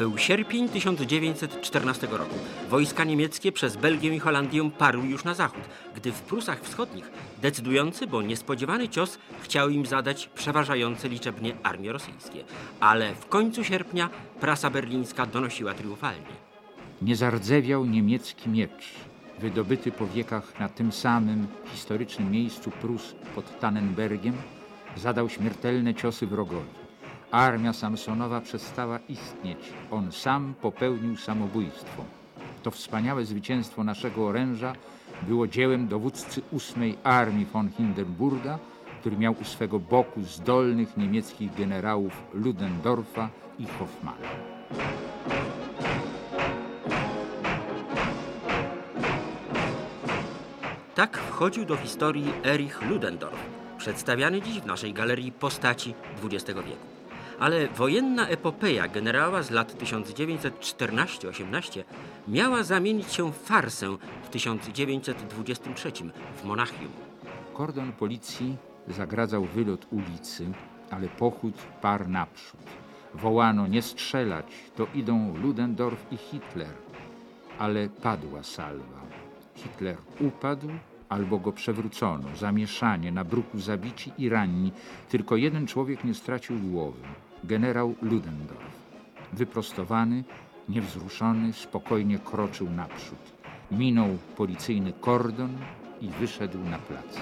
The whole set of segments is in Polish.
Był sierpień 1914 roku. Wojska niemieckie przez Belgię i Holandię parły już na zachód, gdy w Prusach Wschodnich decydujący, bo niespodziewany cios chciały im zadać przeważające liczebnie armie rosyjskie. Ale w końcu sierpnia prasa berlińska donosiła triumfalnie. Nie zardzewiał niemiecki miecz, wydobyty po wiekach na tym samym historycznym miejscu Prus pod Tannenbergiem, zadał śmiertelne ciosy wrogowi. Armia Samsonowa przestała istnieć. On sam popełnił samobójstwo. To wspaniałe zwycięstwo naszego oręża było dziełem dowódcy ósmej armii von Hindenburga, który miał u swego boku zdolnych niemieckich generałów Ludendorffa i Hoffmana. Tak wchodził do historii Erich Ludendorff, przedstawiany dziś w naszej galerii postaci XX wieku. Ale wojenna epopeja generała z lat 1914-18 miała zamienić się w farsę w 1923 w Monachium. Kordon policji zagradzał wylot ulicy, ale pochód par naprzód. Wołano nie strzelać, to idą Ludendorff i Hitler. Ale padła salwa. Hitler upadł, albo go przewrócono. Zamieszanie, na bruku zabici i ranni. Tylko jeden człowiek nie stracił głowy. Generał Ludendorff. Wyprostowany, niewzruszony, spokojnie kroczył naprzód. Minął policyjny kordon i wyszedł na plac.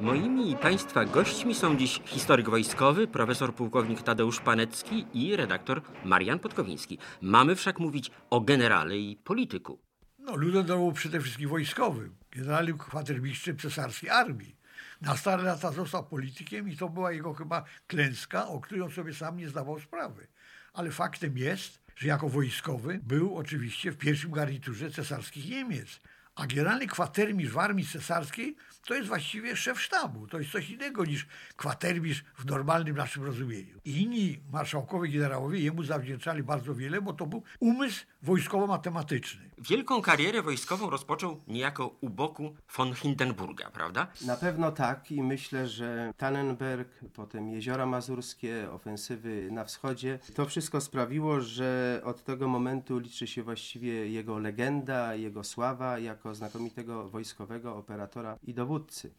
Moimi i Państwa gośćmi są dziś historyk wojskowy, profesor pułkownik Tadeusz Panecki i redaktor Marian Podkowiński. Mamy wszak mówić o generale i polityku. No, Ludendorff był przede wszystkim wojskowym, generalnym kwatermistrzem cesarskiej armii. Na stare lata został politykiem i to była jego chyba klęska, o której on sobie sam nie zdawał sprawy. Ale faktem jest, że jako wojskowy był oczywiście w pierwszym garniturze cesarskich Niemiec. A generalny kwatermistrz w armii cesarskiej to jest właściwie szef sztabu. To jest coś innego niż kwatermistrz w normalnym naszym rozumieniu. I inni marszałkowie, generałowie jemu zawdzięczali bardzo wiele, bo to był umysł wojskowo-matematyczny. Wielką karierę wojskową rozpoczął niejako u boku von Hindenburga, prawda? Na pewno tak i myślę, że Tannenberg, potem Jeziora Mazurskie, ofensywy na wschodzie, to wszystko sprawiło, że od tego momentu liczy się właściwie jego legenda, jego sława jako znakomitego wojskowego operatora i dowódcy.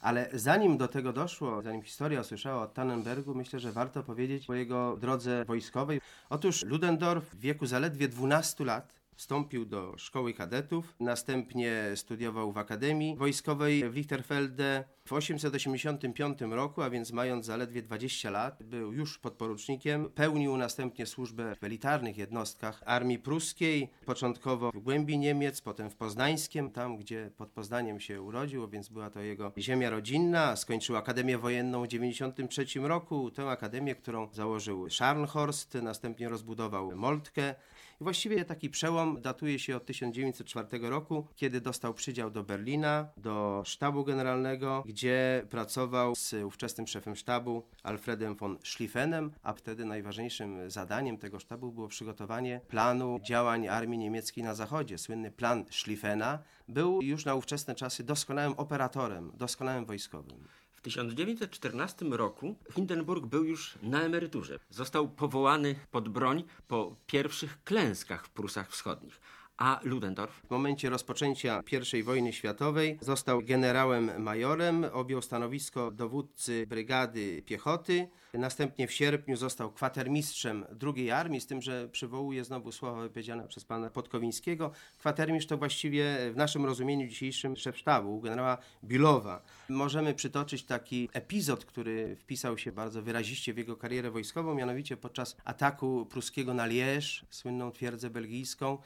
Ale zanim do tego doszło, zanim historia usłyszała o Tannenbergu, myślę, że warto powiedzieć o jego drodze wojskowej. Otóż Ludendorff w wieku zaledwie 12 lat Wstąpił do szkoły kadetów, następnie studiował w Akademii Wojskowej w Lichterfelde. W 885 roku, a więc mając zaledwie 20 lat, był już podporucznikiem. Pełnił następnie służbę w elitarnych jednostkach armii pruskiej, początkowo w głębi Niemiec, potem w Poznańskiem, tam gdzie pod Poznaniem się urodził, więc była to jego ziemia rodzinna. Skończył Akademię Wojenną w 93 roku, tę akademię, którą założył Scharnhorst, następnie rozbudował Moltke. I właściwie taki przełom datuje się od 1904 roku, kiedy dostał przydział do Berlina, do sztabu generalnego, gdzie pracował z ówczesnym szefem sztabu Alfredem von Schlieffenem, a wtedy najważniejszym zadaniem tego sztabu było przygotowanie planu działań armii niemieckiej na zachodzie. Słynny plan Schlieffena był już na ówczesne czasy doskonałym operatorem, doskonałym wojskowym. W 1914 roku Hindenburg był już na emeryturze. Został powołany pod broń po pierwszych klęskach w Prusach Wschodnich. A Ludendorff? W momencie rozpoczęcia I wojny światowej został generałem majorem, objął stanowisko dowódcy brygady piechoty. Następnie w sierpniu został kwatermistrzem drugiej armii, z tym, że przywołuje znowu słowa wypowiedziane przez pana Podkowińskiego. Kwatermistrz to właściwie w naszym rozumieniu dzisiejszym szef sztabu, generała Bilowa. Możemy przytoczyć taki epizod, który wpisał się bardzo wyraziście w jego karierę wojskową, mianowicie podczas ataku pruskiego na Liège, słynną twierdzę belgijską.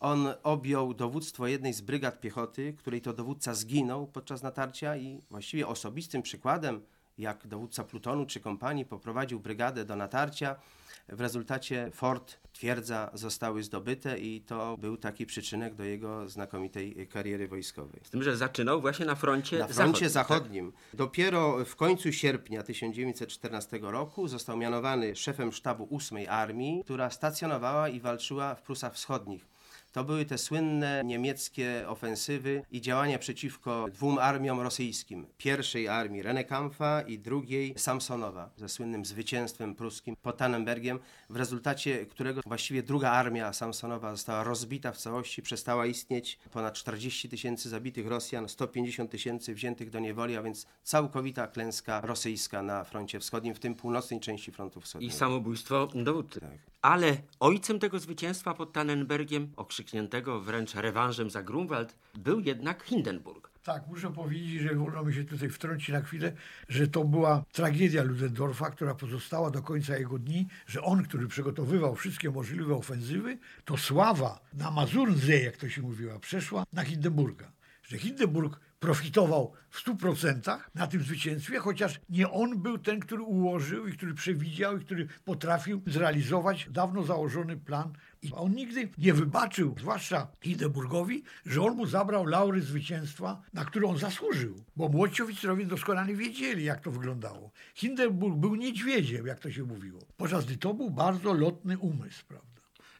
On objął dowództwo jednej z brygad piechoty, której to dowódca zginął podczas natarcia i właściwie osobistym przykładem, jak dowódca plutonu czy kompanii poprowadził brygadę do natarcia. W rezultacie fort, twierdza zostały zdobyte i to był taki przyczynek do jego znakomitej kariery wojskowej. Z tym, że zaczynał właśnie na froncie Na froncie zachodnim. Tak? Dopiero w końcu sierpnia 1914 roku został mianowany szefem sztabu 8 Armii, która stacjonowała i walczyła w Prusach Wschodnich. To były te słynne niemieckie ofensywy i działania przeciwko dwóm armiom rosyjskim. Pierwszej armii Rennekampfa i drugiej Samsonowa ze słynnym zwycięstwem pruskim pod Tannenbergiem, w rezultacie którego właściwie druga armia Samsonowa została rozbita w całości, przestała istnieć. Ponad 40 tysięcy zabitych Rosjan, 150 tysięcy wziętych do niewoli, a więc całkowita klęska rosyjska na froncie wschodnim, w tym północnej części frontu I wschodniego. samobójstwo dowódcy. Tak. Ale ojcem tego zwycięstwa pod Tannenbergiem, okrzykniętego wręcz rewanżem za Grunwald, był jednak Hindenburg. Tak, muszę powiedzieć, że wolno mi się tutaj wtrącić na chwilę, że to była tragedia Ludendorfa, która pozostała do końca jego dni, że on, który przygotowywał wszystkie możliwe ofensywy, to sława na Mazurnsee, jak to się mówiła, przeszła na Hindenburga. Że Hindenburg profitował w 100% na tym zwycięstwie, chociaż nie on był ten, który ułożył i który przewidział i który potrafił zrealizować dawno założony plan. I on nigdy nie wybaczył, zwłaszcza Hindenburgowi, że on mu zabrał laury zwycięstwa, na które on zasłużył. Bo młodsi oficerowie doskonale wiedzieli, jak to wyglądało. Hindenburg był niedźwiedziem, jak to się mówiło. Podczas gdy to był bardzo lotny umysł, prawda?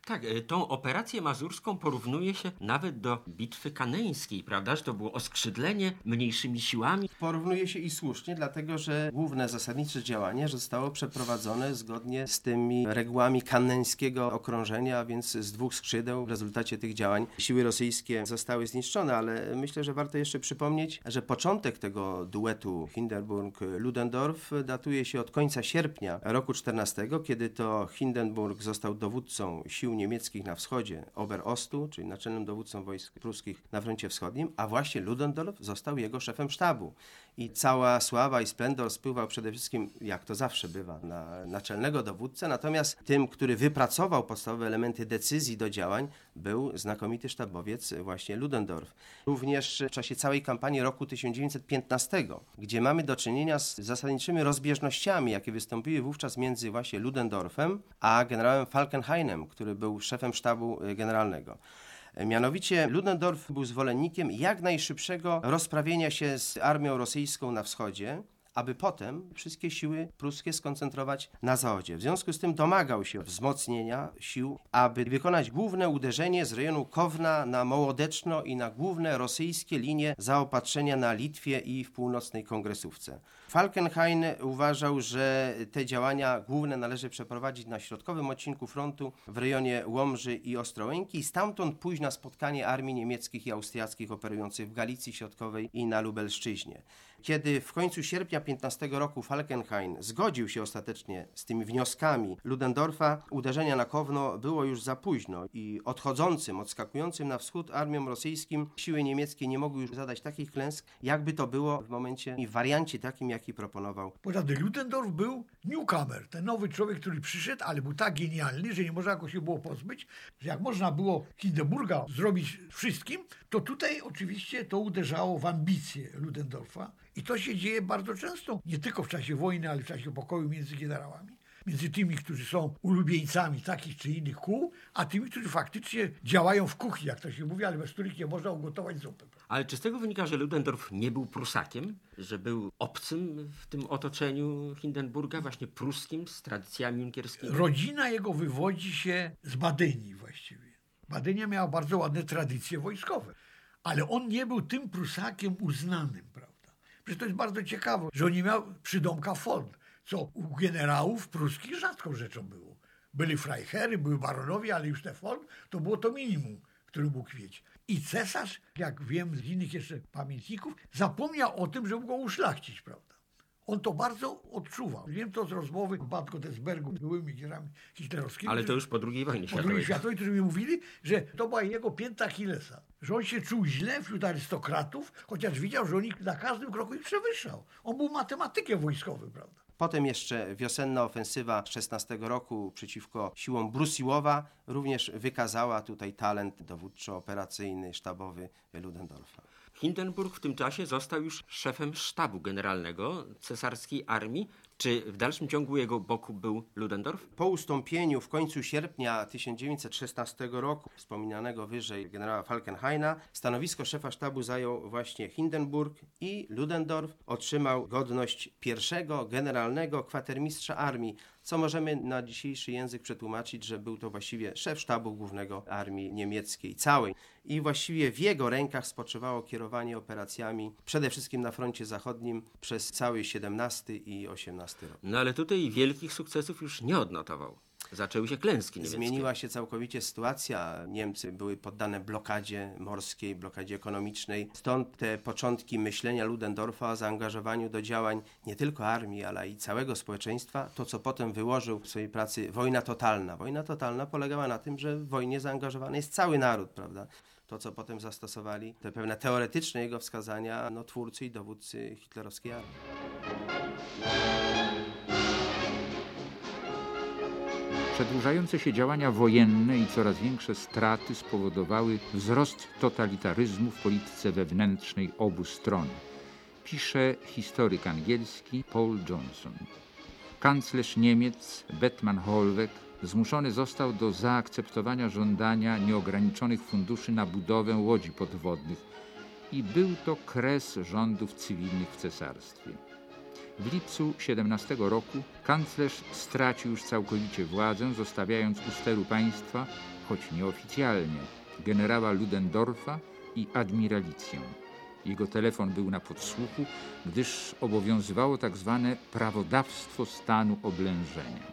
Tak, e, tą operację mazurską porównuje się nawet do bitwy kaneńskiej, prawda? Że to było oskrzydlenie mniejszymi siłami. Porównuje się i słusznie, dlatego że główne zasadnicze działanie zostało przeprowadzone zgodnie z tymi regułami kaneńskiego okrążenia, a więc z dwóch skrzydeł. W rezultacie tych działań siły rosyjskie zostały zniszczone, ale myślę, że warto jeszcze przypomnieć, że początek tego duetu Hindenburg-Ludendorff datuje się od końca sierpnia roku 14, kiedy to Hindenburg został dowódcą sił niemieckich na wschodzie, Oberostu, czyli naczelnym dowódcą wojsk pruskich na froncie wschodnim, a właśnie Ludendorff został jego szefem sztabu. I cała sława i splendor spływał przede wszystkim, jak to zawsze bywa, na naczelnego dowódcę, natomiast tym, który wypracował podstawowe elementy decyzji do działań, był znakomity sztabowiec właśnie Ludendorff. Również w czasie całej kampanii roku 1915, gdzie mamy do czynienia z zasadniczymi rozbieżnościami, jakie wystąpiły wówczas między właśnie Ludendorffem a generałem Falkenhainem, który był szefem sztabu generalnego. Mianowicie Ludendorff był zwolennikiem jak najszybszego rozprawienia się z armią rosyjską na wschodzie, aby potem wszystkie siły pruskie skoncentrować na zachodzie. W związku z tym domagał się wzmocnienia sił, aby wykonać główne uderzenie z rejonu Kowna na Mołodeczno i na główne rosyjskie linie zaopatrzenia na Litwie i w północnej kongresówce. Falkenhayn uważał, że te działania główne należy przeprowadzić na środkowym odcinku frontu w rejonie Łomży i Ostrołęki i stamtąd pójść na spotkanie armii niemieckich i austriackich operujących w Galicji Środkowej i na Lubelszczyźnie. Kiedy w końcu sierpnia 15 roku Falkenhayn zgodził się ostatecznie z tymi wnioskami Ludendorfa, uderzenia na Kowno było już za późno i odchodzącym, odskakującym na wschód armiom rosyjskim siły niemieckie nie mogły już zadać takich klęsk, jakby to było w momencie i w wariancie takim, jaki proponował. Poza tym Ludendorff był newcomer, ten nowy człowiek, który przyszedł, ale był tak genialny, że nie można go się było pozbyć, że jak można było Hindenburga zrobić wszystkim, to tutaj oczywiście to uderzało w ambicje Ludendorffa i to się dzieje bardzo często, nie tylko w czasie wojny, ale w czasie pokoju między generałami. Między tymi, którzy są ulubieńcami takich czy innych kół, a tymi, którzy faktycznie działają w kuchni, jak to się mówi, ale bez których nie można ugotować zupy. Ale czy z tego wynika, że Ludendorff nie był Prusakiem? Że był obcym w tym otoczeniu Hindenburga, właśnie pruskim, z tradycjami junkierskimi? Rodzina jego wywodzi się z Badenii właściwie. Badenia miała bardzo ładne tradycje wojskowe, ale on nie był tym Prusakiem uznanym, prawda? Przecież to jest bardzo ciekawe, że on nie miał przydomka von, co u generałów pruskich rzadką rzeczą było. Byli Freiherry, były baronowie, ale już te von to było to minimum, który mógł mieć. I cesarz, jak wiem z innych jeszcze pamiętników, zapomniał o tym, żeby go uszlachcić, prawda? On to bardzo odczuwał. Wiem to z rozmowy w Bad Godesbergu z byłymi generałami hitlerowskimi. Ale to już po II wojnie po światowej. II światowej, którzy mi mówili, że to była jego pięta Achillesa. Że on się czuł źle wśród arystokratów, chociaż widział, że on ich na każdym kroku ich przewyższał. On był matematykiem wojskowym, prawda? Potem jeszcze wiosenna ofensywa 16 roku przeciwko siłom Brusiłowa również wykazała tutaj talent dowódczo-operacyjny, sztabowy Ludendorfa. Hindenburg w tym czasie został już szefem sztabu generalnego cesarskiej armii. Czy w dalszym ciągu jego boku był Ludendorff? Po ustąpieniu w końcu sierpnia 1916 roku wspominanego wyżej generała Falkenhaina stanowisko szefa sztabu zajął właśnie Hindenburg i Ludendorff otrzymał godność pierwszego generalnego kwatermistrza armii, co możemy na dzisiejszy język przetłumaczyć, że był to właściwie szef sztabu głównego armii niemieckiej całej. I właściwie w jego rękach spoczywało kierowanie operacjami, przede wszystkim na froncie zachodnim, przez cały 17 i 18 rok. No ale tutaj wielkich sukcesów już nie odnotował. Zaczęły się klęski niemieckie. Zmieniła się całkowicie sytuacja. Niemcy były poddane blokadzie morskiej, blokadzie ekonomicznej. Stąd te początki myślenia Ludendorfa o zaangażowaniu do działań nie tylko armii, ale i całego społeczeństwa. To, co potem wyłożył w swojej pracy wojna totalna. Wojna totalna polegała na tym, że w wojnie zaangażowany jest cały naród, prawda? To, co potem zastosowali, te pewne teoretyczne jego wskazania, no, twórcy i dowódcy hitlerowskiej armii. Przedłużające się działania wojenne i coraz większe straty spowodowały wzrost totalitaryzmu w polityce wewnętrznej obu stron. Pisze historyk angielski Paul Johnson. Kanclerz Niemiec Bettmann Hollweg zmuszony został do zaakceptowania żądania nieograniczonych funduszy na budowę łodzi podwodnych i był to kres rządów cywilnych w cesarstwie. W lipcu 17 roku kanclerz stracił już całkowicie władzę, zostawiając u steru państwa, choć nieoficjalnie, generała Ludendorfa i admiralicję. Jego telefon był na podsłuchu, gdyż obowiązywało tak zwane prawodawstwo stanu oblężenia.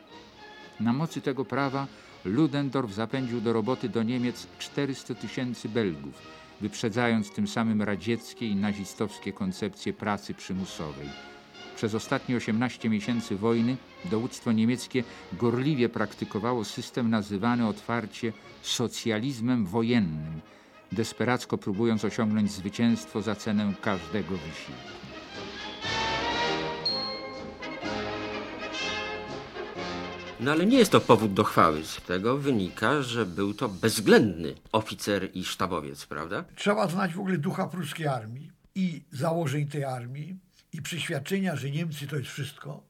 Na mocy tego prawa Ludendorff zapędził do roboty do Niemiec 400 tysięcy Belgów, wyprzedzając tym samym radzieckie i nazistowskie koncepcje pracy przymusowej. Przez ostatnie 18 miesięcy wojny dowództwo niemieckie gorliwie praktykowało system nazywany otwarcie socjalizmem wojennym, desperacko próbując osiągnąć zwycięstwo za cenę każdego wysiłku. No ale nie jest to powód do chwały. Z tego wynika, że był to bezwzględny oficer i sztabowiec, prawda? Trzeba znać w ogóle ducha pruskiej armii i założeń tej armii i przeświadczenia, że Niemcy to jest wszystko,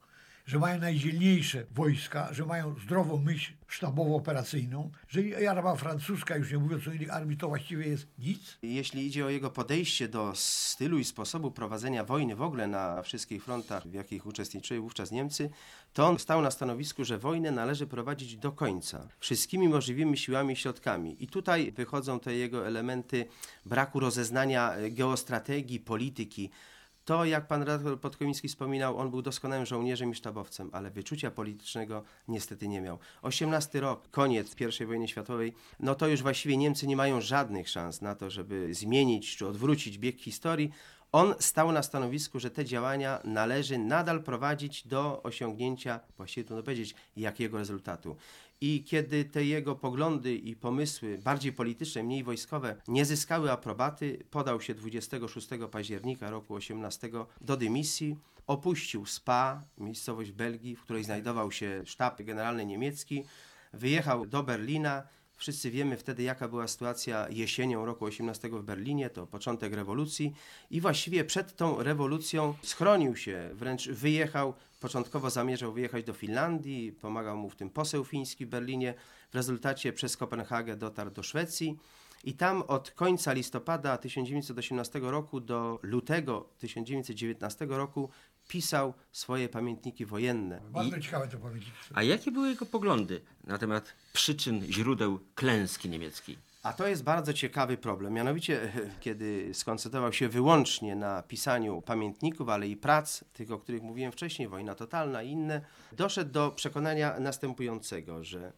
że mają najdzielniejsze wojska, że mają zdrową myśl sztabowo-operacyjną, że armia francuska, już nie mówiąc o innych armii, to właściwie jest nic. Jeśli idzie o jego podejście do stylu i sposobu prowadzenia wojny w ogóle na wszystkich frontach, w jakich uczestniczyły wówczas Niemcy, to on stał na stanowisku, że wojnę należy prowadzić do końca, wszystkimi możliwymi siłami i środkami. I tutaj wychodzą te jego elementy braku rozeznania geostrategii, polityki, to, jak pan redaktor Podkomiński wspominał, on był doskonałym żołnierzem i sztabowcem, ale wyczucia politycznego niestety nie miał. 18 rok, koniec I wojny światowej, no to już właściwie Niemcy nie mają żadnych szans na to, żeby zmienić czy odwrócić bieg historii. On stał na stanowisku, że te działania należy nadal prowadzić do osiągnięcia, właściwie trudno powiedzieć, jakiego rezultatu. I kiedy te jego poglądy i pomysły, bardziej polityczne, mniej wojskowe, nie zyskały aprobaty, podał się 26 października roku 18 do dymisji. Opuścił Spa, miejscowość Belgii, w której znajdował się sztab generalny niemiecki. Wyjechał do Berlina. Wszyscy wiemy wtedy, jaka była sytuacja jesienią roku 18 w Berlinie, to początek rewolucji i właściwie przed tą rewolucją schronił się, wręcz wyjechał Początkowo zamierzał wyjechać do Finlandii, pomagał mu w tym poseł fiński w Berlinie. W rezultacie przez Kopenhagę dotarł do Szwecji. I tam od końca listopada 1918 roku do lutego 1919 roku pisał swoje pamiętniki wojenne. Bardzo I... ciekawe to pamiętniki. A jakie były jego poglądy na temat przyczyn, źródeł klęski niemieckiej? A to jest bardzo ciekawy problem. Mianowicie, kiedy skoncentrował się wyłącznie na pisaniu pamiętników, ale i prac, tych, o których mówiłem wcześniej, wojna totalna i inne, doszedł do przekonania następującego, że,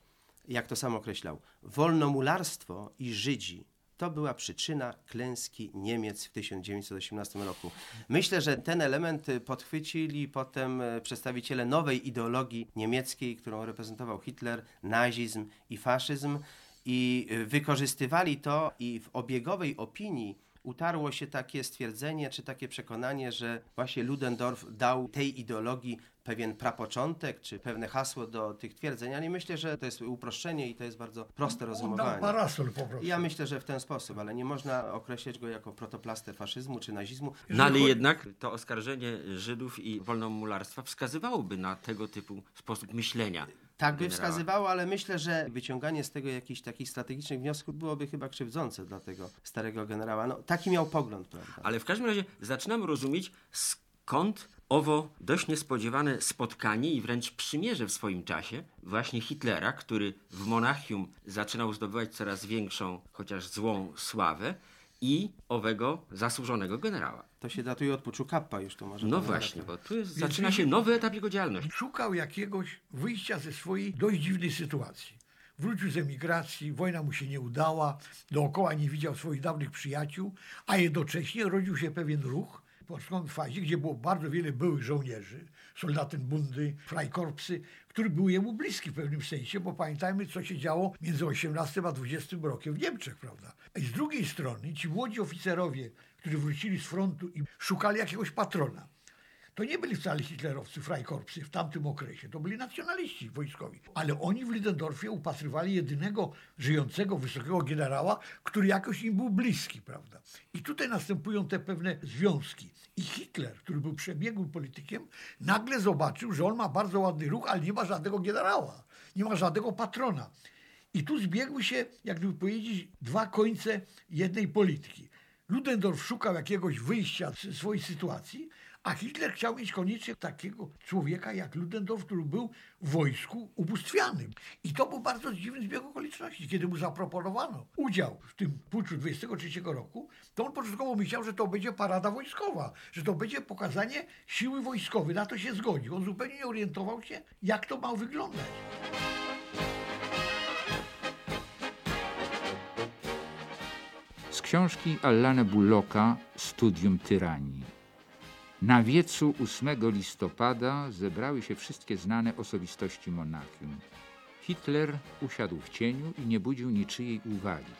jak to sam określał, wolnomularstwo i Żydzi to była przyczyna klęski Niemiec w 1918 roku. Myślę, że ten element podchwycili potem przedstawiciele nowej ideologii niemieckiej, którą reprezentował Hitler, nazizm i faszyzm i y, wykorzystywali to i w obiegowej opinii utarło się takie stwierdzenie, czy takie przekonanie, że właśnie Ludendorff dał tej ideologii pewien prapoczątek, czy pewne hasło do tych twierdzeń, ale myślę, że to jest uproszczenie i to jest bardzo proste rozumowanie. parasol po prostu. Ja myślę, że w ten sposób, ale nie można określać go jako protoplastę faszyzmu czy nazizmu. No ale jednak to oskarżenie Żydów i wolnomularstwa wskazywałoby na tego typu sposób myślenia. Tak by wskazywało, ale myślę, że wyciąganie z tego jakichś takich strategicznych wniosków byłoby chyba krzywdzące dla tego starego generała. No, taki miał pogląd, prawda? Ale w każdym razie zaczynam rozumieć, skąd Owo dość niespodziewane spotkanie i wręcz przymierze w swoim czasie właśnie Hitlera, który w Monachium zaczynał zdobywać coraz większą, chociaż złą sławę, i owego zasłużonego generała. To się datuje od puczu Kappa już to może. No właśnie, bo tu jest, zaczyna się nowy etap jego działalności. Szukał jakiegoś wyjścia ze swojej dość dziwnej sytuacji. Wrócił z emigracji, wojna mu się nie udała, dookoła nie widział swoich dawnych przyjaciół, a jednocześnie rodził się pewien ruch początkowej fazie, gdzie było bardzo wiele byłych żołnierzy, Soldatenbundy, Freikorpsy, który był jemu bliski w pewnym sensie, bo pamiętajmy, co się działo między 18 a 20 rokiem w Niemczech, prawda? I z drugiej strony ci młodzi oficerowie, którzy wrócili z frontu i szukali jakiegoś patrona, to nie byli wcale hitlerowcy, Freikorpsy w tamtym okresie, to byli nacjonaliści wojskowi. Ale oni w Lidendorfie upatrywali jedynego żyjącego wysokiego generała, który jakoś im był bliski, prawda? I tutaj następują te pewne związki. I Hitler, który był przebiegłym politykiem, nagle zobaczył, że on ma bardzo ładny ruch, ale nie ma żadnego generała, nie ma żadnego patrona. I tu zbiegły się, jak gdyby powiedzieć, dwa końce jednej polityki. Ludendorff szukał jakiegoś wyjścia z swojej sytuacji, a Hitler chciał mieć koniecznie takiego człowieka jak Ludendorff, który był w wojsku ubóstwianym. I to był bardzo dziwny zbieg okoliczności. Kiedy mu zaproponowano udział w tym puczu 23 roku, to on początkowo myślał, że to będzie parada wojskowa, że to będzie pokazanie siły wojskowej. Na to się zgodził. On zupełnie nie orientował się, jak to ma wyglądać. Z książki Allana Bullocka Studium tyranii. Na wiecu 8 listopada zebrały się wszystkie znane osobistości Monachium. Hitler usiadł w cieniu i nie budził niczyjej uwagi.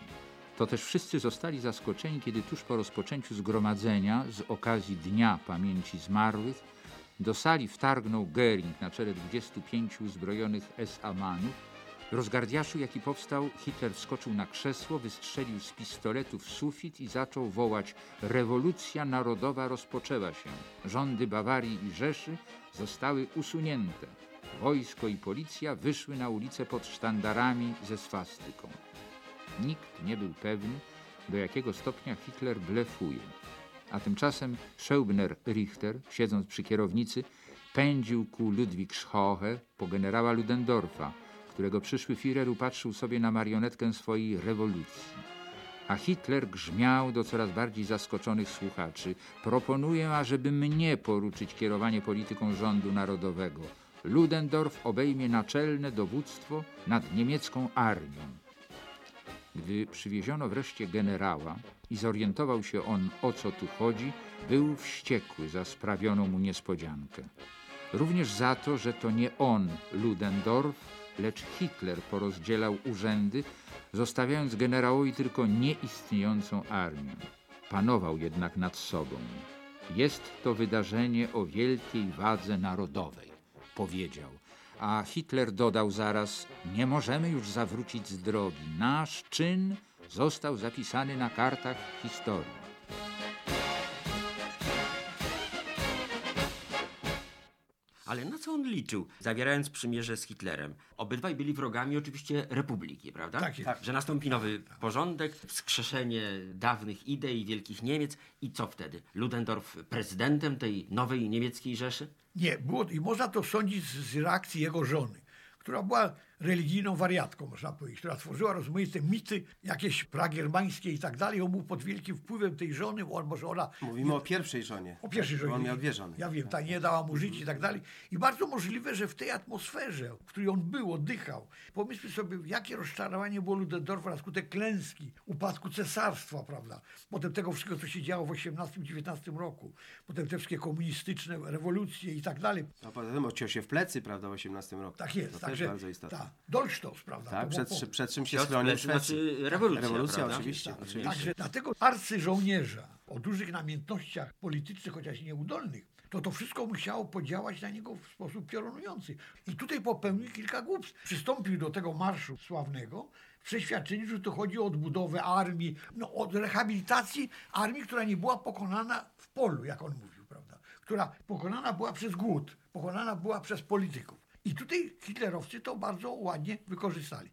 To też wszyscy zostali zaskoczeni, kiedy tuż po rozpoczęciu zgromadzenia z okazji Dnia Pamięci Zmarłych do sali wtargnął Göring na czele 25 uzbrojonych SA-manów rozgardiaszu, jaki powstał, Hitler wskoczył na krzesło, wystrzelił z pistoletu w sufit i zaczął wołać Rewolucja narodowa rozpoczęła się. Rządy Bawarii i Rzeszy zostały usunięte. Wojsko i policja wyszły na ulicę pod sztandarami ze swastyką. Nikt nie był pewny, do jakiego stopnia Hitler blefuje. A tymczasem Scheubner Richter, siedząc przy kierownicy, pędził ku Ludwigshohe po generała Ludendorffa, którego przyszły Führer upatrzył sobie na marionetkę swojej rewolucji. A Hitler grzmiał do coraz bardziej zaskoczonych słuchaczy. Proponuję, ażeby mnie poruczyć kierowanie polityką rządu narodowego. Ludendorff obejmie naczelne dowództwo nad niemiecką armią. Gdy przywieziono wreszcie generała i zorientował się on, o co tu chodzi, był wściekły za sprawioną mu niespodziankę. Również za to, że to nie on, Ludendorff, lecz Hitler porozdzielał urzędy, zostawiając generałowi tylko nieistniejącą armię. Panował jednak nad sobą. Jest to wydarzenie o wielkiej wadze narodowej, powiedział. A Hitler dodał zaraz: Nie możemy już zawrócić z drogi. Nasz czyn został zapisany na kartach historii. Ale na co on liczył, zawierając przymierze z Hitlerem? Obydwaj byli wrogami oczywiście Republiki, prawda? Tak jest. Że nastąpi nowy porządek, wskrzeszenie dawnych idei wielkich Niemiec i co wtedy? Ludendorff prezydentem tej nowej niemieckiej Rzeszy? Nie, było, i można to sądzić z, z reakcji jego żony, która była religijną wariatką, można powiedzieć, która tworzyła rozmaite mity, jakieś pragermańskie i tak dalej. On był pod wielkim wpływem tej żony, on może ona... Mówimy o pierwszej żonie. O pierwszej żonie. On miał dwie żony. Ja wiem, ta nie dała mu żyć i tak dalej. I bardzo możliwe, że w tej atmosferze, w której on był, oddychał, pomyślmy sobie, jakie rozczarowanie było Ludendorfa na skutek klęski, upadku cesarstwa, prawda? Potem tego wszystkiego, co się działo w 18-19 roku. Potem te wszystkie komunistyczne rewolucje i tak dalej. A poza tym odciął się w plecy, prawda, w 18 roku. Tak jest. To także, też bardzo istotne. Tak, Dolsztos, prawda? Tak, przed, po- przed czym się Piotr chronił Plecy, Szwecji. znaczy rewolucja, Rewolucja, prawda? oczywiście. Tak, oczywiście. Także dlatego arcyżołnierza o dużych namiętnościach politycznych, chociaż nieudolnych, to to wszystko musiało podziałać na niego w sposób piorunujący. I tutaj popełnił kilka głupstw. Przystąpił do tego marszu sławnego w przeświadczeniu, że to chodzi o odbudowę armii, no, o rehabilitacji armii, która nie była pokonana w polu, jak on mówił, prawda? Która pokonana była przez głód, pokonana była przez polityków. I tutaj hitlerowcy to bardzo ładnie wykorzystali.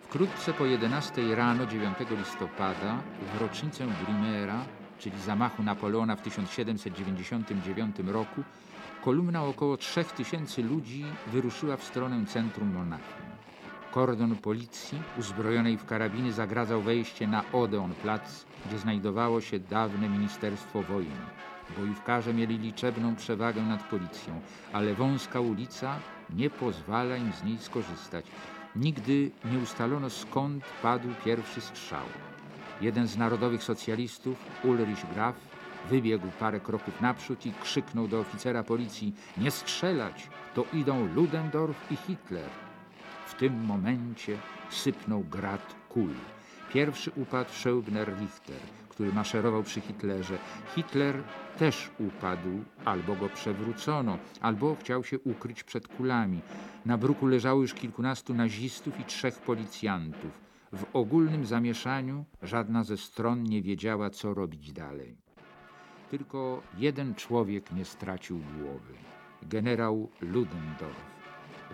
Wkrótce po 11 rano 9 listopada w rocznicę Brimera, czyli zamachu Napoleona w 1799 roku, kolumna około 3000 ludzi wyruszyła w stronę centrum Monachium. Kordon policji uzbrojonej w karabiny zagradzał wejście na Odeon Plac, gdzie znajdowało się dawne Ministerstwo Wojny. Bojówkarze mieli liczebną przewagę nad policją, ale wąska ulica nie pozwala im z niej skorzystać. Nigdy nie ustalono skąd padł pierwszy strzał. Jeden z narodowych socjalistów, Ulrich Graf, wybiegł parę kroków naprzód i krzyknął do oficera policji: Nie strzelać, to idą Ludendorff i Hitler. W tym momencie sypnął grad kul. Pierwszy upadł Scheubner Richter, który maszerował przy Hitlerze. Hitler też upadł, albo go przewrócono, albo chciał się ukryć przed kulami. Na bruku leżało już kilkunastu nazistów i trzech policjantów. W ogólnym zamieszaniu żadna ze stron nie wiedziała, co robić dalej. Tylko jeden człowiek nie stracił głowy. Generał Ludendorff.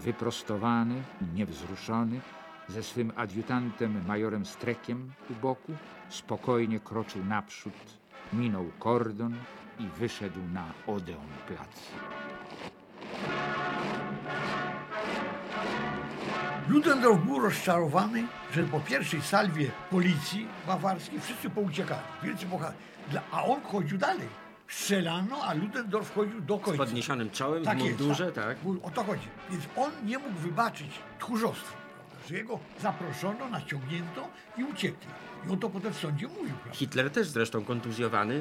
Wyprostowany, niewzruszony, ze swym adiutantem majorem Strekiem u boku, spokojnie kroczył naprzód, minął kordon i wyszedł na Odeon Plac. Ludendorff był rozczarowany, że po pierwszej salwie policji bawarskiej wszyscy pouciekali. Wielcy bohaterowie. A on chodził dalej. Strzelano, a Ludendorff chodził do Z końca. podniesionym czołem, Tak w jest, mundurze, tak? Był- O to chodzi. Więc on nie mógł wybaczyć tchórzostwa, prawda, że jego zaproszono, naciągnięto i uciekli. I on to potem w sądzie mówił. Prawda? Hitler też zresztą kontuzjowany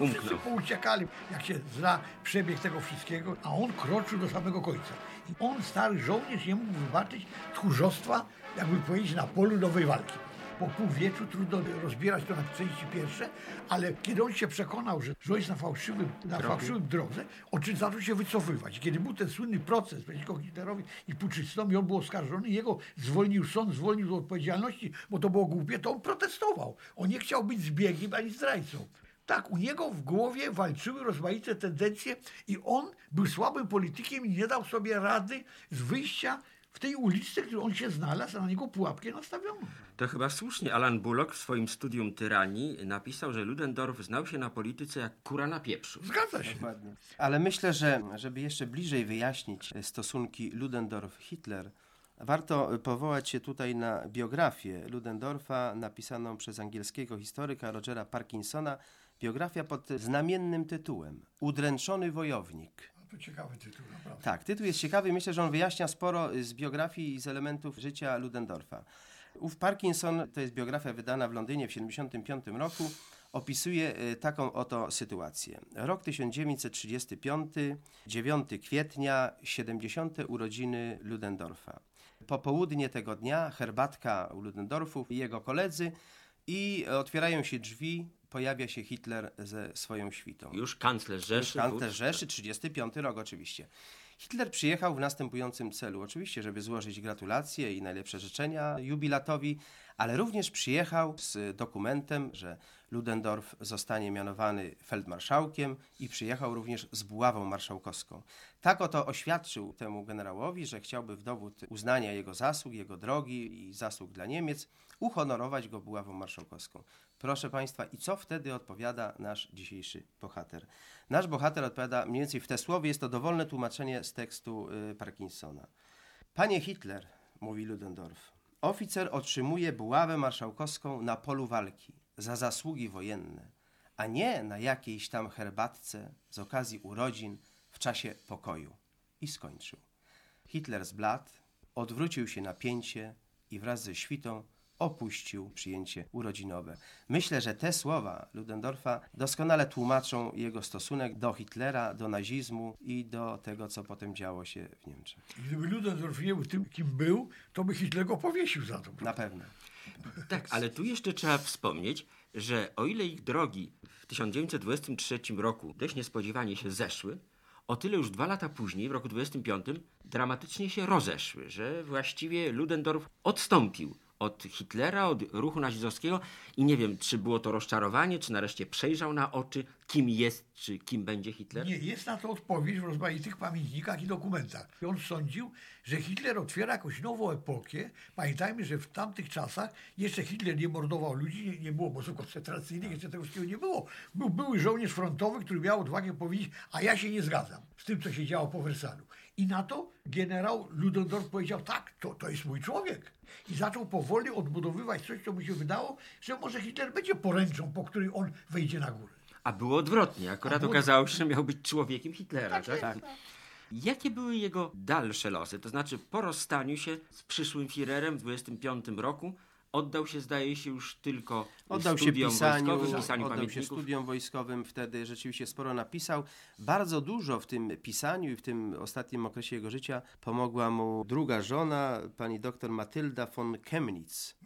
Wszyscy umknął. pouciekali, jak się zna przebieg tego wszystkiego, a on kroczył do samego końca. I on, stary żołnierz, nie mógł wybaczyć tchórzostwa, jakby powiedzieć, na polu nowej walki. Po półwieczu trudno rozbierać to na części pierwsze, ale kiedy on się przekonał, że, że on jest na fałszywym, na fałszywym drodze, on czy zaczął się wycofywać. Kiedy był ten słynny proces przeciwko Hitlerowi i puczystom i on był oskarżony, jego zwolnił sąd, zwolnił z odpowiedzialności, bo to było głupie, to on protestował. On nie chciał być zbiegiem ani zdrajcą. Tak, u niego w głowie walczyły rozmaite tendencje i on był słabym politykiem i nie dał sobie rady z wyjścia w tej ulicy, w której on się znalazł, a na niego pułapkę nastawiono. To chyba słusznie Alan Bullock w swoim studium tyranii napisał, że Ludendorff znał się na polityce jak kura na pieprzu. Zgadza się. Dokładnie. Ale myślę, że żeby jeszcze bliżej wyjaśnić stosunki Ludendorff-Hitler, warto powołać się tutaj na biografię Ludendorffa napisaną przez angielskiego historyka Rogera Parkinsona. Biografia pod znamiennym tytułem Udręczony wojownik. To ciekawy tytuł, naprawdę. Tak, tytuł jest ciekawy. Myślę, że on wyjaśnia sporo z biografii i z elementów życia Ludendorffa. Ów Parkinson, to jest biografia wydana w Londynie w 1975 roku, opisuje e, taką oto sytuację. Rok 1935, 9 kwietnia, 70. urodziny Ludendorffa. Popołudnie tego dnia herbatka u Ludendorffów i jego koledzy i otwierają się drzwi, pojawia się Hitler ze swoją świtą. Już kanclerz Rzeszy. Kanclerz Rzeszy, 35 rok oczywiście. Hitler przyjechał w następującym celu. Oczywiście, żeby złożyć gratulacje i najlepsze życzenia jubilatowi, ale również przyjechał z dokumentem, że Ludendorff zostanie mianowany feldmarszałkiem i przyjechał również z buławą marszałkowską. Tak oto oświadczył temu generałowi, że chciałby w dowód uznania jego zasług, jego drogi i zasług dla Niemiec uhonorować go buławą marszałkowską. Proszę Państwa, i co wtedy odpowiada nasz dzisiejszy bohater? Nasz bohater odpowiada mniej więcej w te słowie, jest to dowolne tłumaczenie z tekstu y, Parkinsona. Panie Hitler, mówi Ludendorff, oficer otrzymuje buławę marszałkowską na polu walki za zasługi wojenne, a nie na jakiejś tam herbatce z okazji urodzin w czasie pokoju. I skończył. Hitler zbladł, odwrócił się na pięcie i wraz ze świtą opuścił przyjęcie urodzinowe. Myślę, że te słowa Ludendorffa doskonale tłumaczą jego stosunek do Hitlera, do nazizmu i do tego, co potem działo się w Niemczech. Gdyby Ludendorff nie był tym, kim był, to by Hitler go powiesił za to. Na pewno. Tak, ale tu jeszcze trzeba wspomnieć, że o ile ich drogi w 1923 roku dość niespodziewanie się zeszły, o tyle już dwa lata później, w roku 25, dramatycznie się rozeszły, że właściwie Ludendorff odstąpił od Hitlera, od ruchu nazistowskiego i nie wiem, czy było to rozczarowanie, czy nareszcie przejrzał na oczy, kim jest, czy kim będzie Hitler? Nie, jest na to odpowiedź w rozmaitych pamiętnikach i dokumentach. I on sądził, że Hitler otwiera jakąś nową epokę. Pamiętajmy, że w tamtych czasach jeszcze Hitler nie mordował ludzi, nie, nie było obozów koncentracyjnych, jeszcze tego wszystkiego nie było. Był były żołnierz frontowy, który miał odwagę powiedzieć, a ja się nie zgadzam z tym, co się działo po Wersalu. I na to generał Ludendorff powiedział, tak, to, to jest mój człowiek. I zaczął powoli odbudowywać coś, co mu się wydało, że może Hitler będzie poręczą, po której on wejdzie na górę. A było odwrotnie. Akurat było- okazało się, że miał być człowiekiem Hitlera, tak? jest, tak. Jakie były jego dalsze losy? To znaczy, po rozstaniu się z przyszłym Führerem w 25 roku oddał się, zdaje się, już tylko Oddał się studiom pisaniu, wojskowym, pisaniu oddał się studiom wojskowym, wtedy rzeczywiście sporo napisał. Bardzo dużo w tym pisaniu i w tym ostatnim okresie jego życia pomogła mu druga żona, pani doktor Matylda von Chemnitz.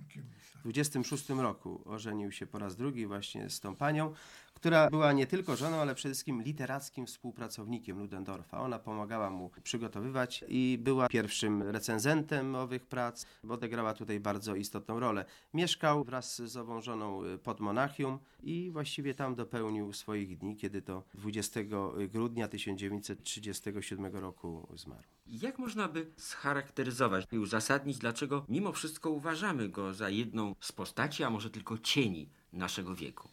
W 26 roku ożenił się po raz drugi właśnie z tą panią, która była nie tylko żoną, ale przede wszystkim literackim współpracownikiem Ludendorfa. Ona pomagała mu przygotowywać i była pierwszym recenzentem owych prac, bo odegrała tutaj bardzo istotną rolę. Mieszkał wraz z ową żoną y, pod Monachium i właściwie tam dopełnił swoich dni, kiedy to 20 grudnia 1937 roku zmarł. Jak można by scharakteryzować i uzasadnić, dlaczego mimo wszystko uważamy go za jedną z postaci, a może tylko cieni naszego wieku?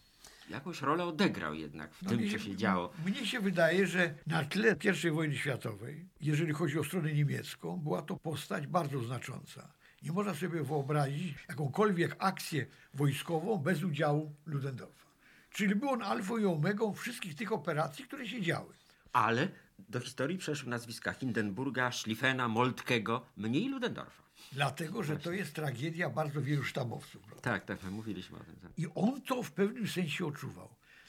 Jakąś rolę odegrał jednak w No tym, co się działo. Mnie się wydaje, że na tle I wojny światowej, jeżeli chodzi o stronę niemiecką, była to postać bardzo znacząca. Nie można sobie wyobrazić jakąkolwiek akcję wojskową bez udziału Ludendorfa. Czyli był on alfą i omegą wszystkich tych operacji, które się działy. Ale do historii przeszły nazwiska Hindenburga, Schlieffena, Moltkego, mniej Ludendorfa. Dlatego, że to jest tragedia bardzo wielu sztabowców. prawda? Tak, tak, my mówiliśmy o tym. Tak. I on to w pewnym sensie odczuwał.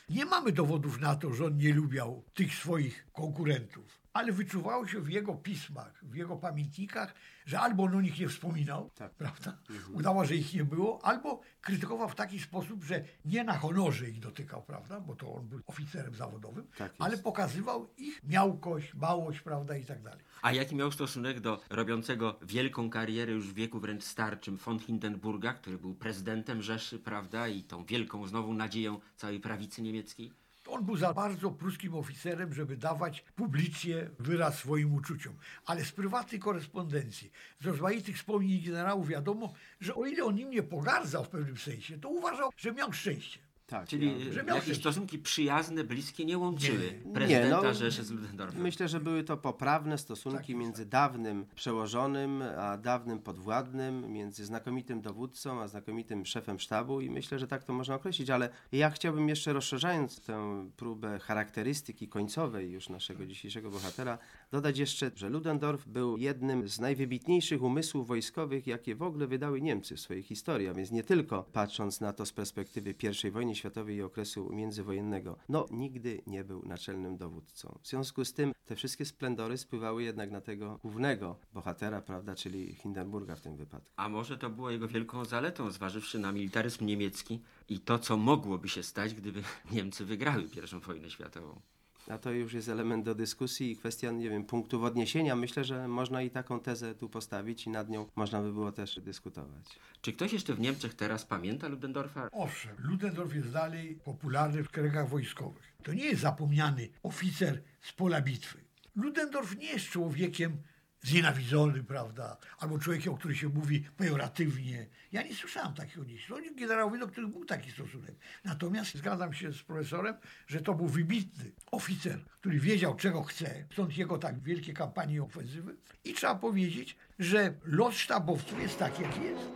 Nie mamy dowodów na to, że on nie lubiał tych swoich konkurentów, ale wyczuwało się w jego pismach, w jego pamiętnikach, że albo on o nich nie wspominał, prawda? Udało, że ich nie było, albo krytykował w taki sposób, że nie na honorze ich dotykał, prawda? Bo to on był oficerem zawodowym, Tak ale pokazywał ich miałkość, małość, prawda? I tak dalej. A jaki miał stosunek do robiącego wielką karierę już w wieku wręcz starczym von Hindenburga, który był prezydentem Rzeszy, prawda, i tą wielką znowu nadzieją całej prawicy niemieckiej? On był za bardzo pruskim oficerem, żeby dawać publicznie wyraz swoim uczuciom. Ale z prywatnej korespondencji, z rozmaitych wspomnień generałów wiadomo, że o ile on nim nie pogardzał w pewnym sensie, to uważał, że miał szczęście. Tak, Czyli Że miał jakieś stosunki przyjazne, bliskie nie łączyły Nie. prezydenta Nie, no, Rzeszy z Ludendorfem. Myślę, że były to poprawne stosunki Tak między dawnym przełożonym a dawnym podwładnym, między znakomitym dowódcą a znakomitym szefem sztabu i myślę, że tak to można określić, ale ja chciałbym jeszcze rozszerzając tę próbę charakterystyki końcowej już naszego dzisiejszego bohatera, dodać jeszcze, że Ludendorff był jednym z najwybitniejszych umysłów wojskowych, jakie w ogóle wydały Niemcy w swojej historii, a więc nie tylko patrząc na to z perspektywy I wojny światowej i okresu międzywojennego, no nigdy nie był naczelnym dowódcą. W związku z tym te wszystkie splendory spływały jednak na tego głównego bohatera, prawda, czyli Hindenburga w tym wypadku. A może to było jego wielką zaletą, zważywszy na militaryzm niemiecki i to, co mogłoby się stać, gdyby Niemcy wygrały I wojnę światową. A to już jest element do dyskusji i kwestia, nie wiem, punktów odniesienia. Myślę, że można i taką tezę tu postawić i nad nią można by było też dyskutować. Czy ktoś jeszcze w Niemczech teraz pamięta Ludendorfa? Owszem, Ludendorff jest dalej popularny w kręgach wojskowych. To nie jest zapomniany oficer z pola bitwy. Ludendorff nie jest człowiekiem znienawidzonym, prawda? Albo człowiekiem, o którym się mówi pejoratywnie. Ja nie słyszałem takich odniesień. Są generałowie, do których był taki stosunek. Natomiast zgadzam się z profesorem, że to był wybitny oficer, który wiedział, czego chce. Stąd jego tak wielkie kampanie ofensywy. I trzeba powiedzieć, że los sztabowców jest taki, jaki jest.